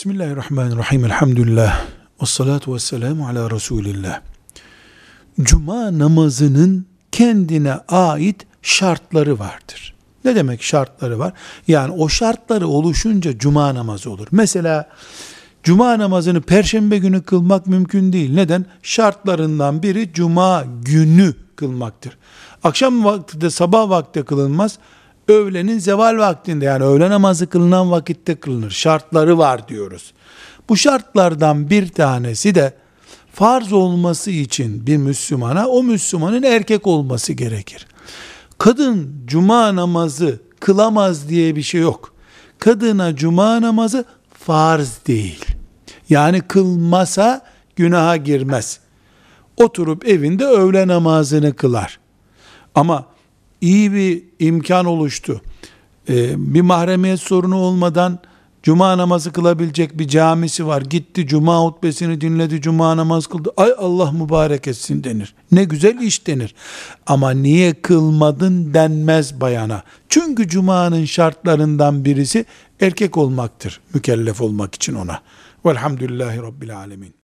Bismillahirrahmanirrahim. Elhamdülillah. Ve salatu ve selamu ala Resulillah. Cuma namazının kendine ait şartları vardır. Ne demek şartları var? Yani o şartları oluşunca cuma namazı olur. Mesela cuma namazını perşembe günü kılmak mümkün değil. Neden? Şartlarından biri cuma günü kılmaktır. Akşam vakti de sabah vakti kılınmaz. Öğlenin zeval vaktinde yani öğle namazı kılınan vakitte kılınır. Şartları var diyoruz. Bu şartlardan bir tanesi de farz olması için bir Müslümana o Müslümanın erkek olması gerekir. Kadın cuma namazı kılamaz diye bir şey yok. Kadına cuma namazı farz değil. Yani kılmasa günaha girmez. Oturup evinde öğle namazını kılar. Ama iyi bir imkan oluştu. Ee, bir mahremiyet sorunu olmadan cuma namazı kılabilecek bir camisi var. Gitti cuma hutbesini dinledi, cuma namaz kıldı. Ay Allah mübarek etsin denir. Ne güzel iş denir. Ama niye kılmadın denmez bayana. Çünkü cumanın şartlarından birisi erkek olmaktır. Mükellef olmak için ona. Velhamdülillahi Rabbil Alemin.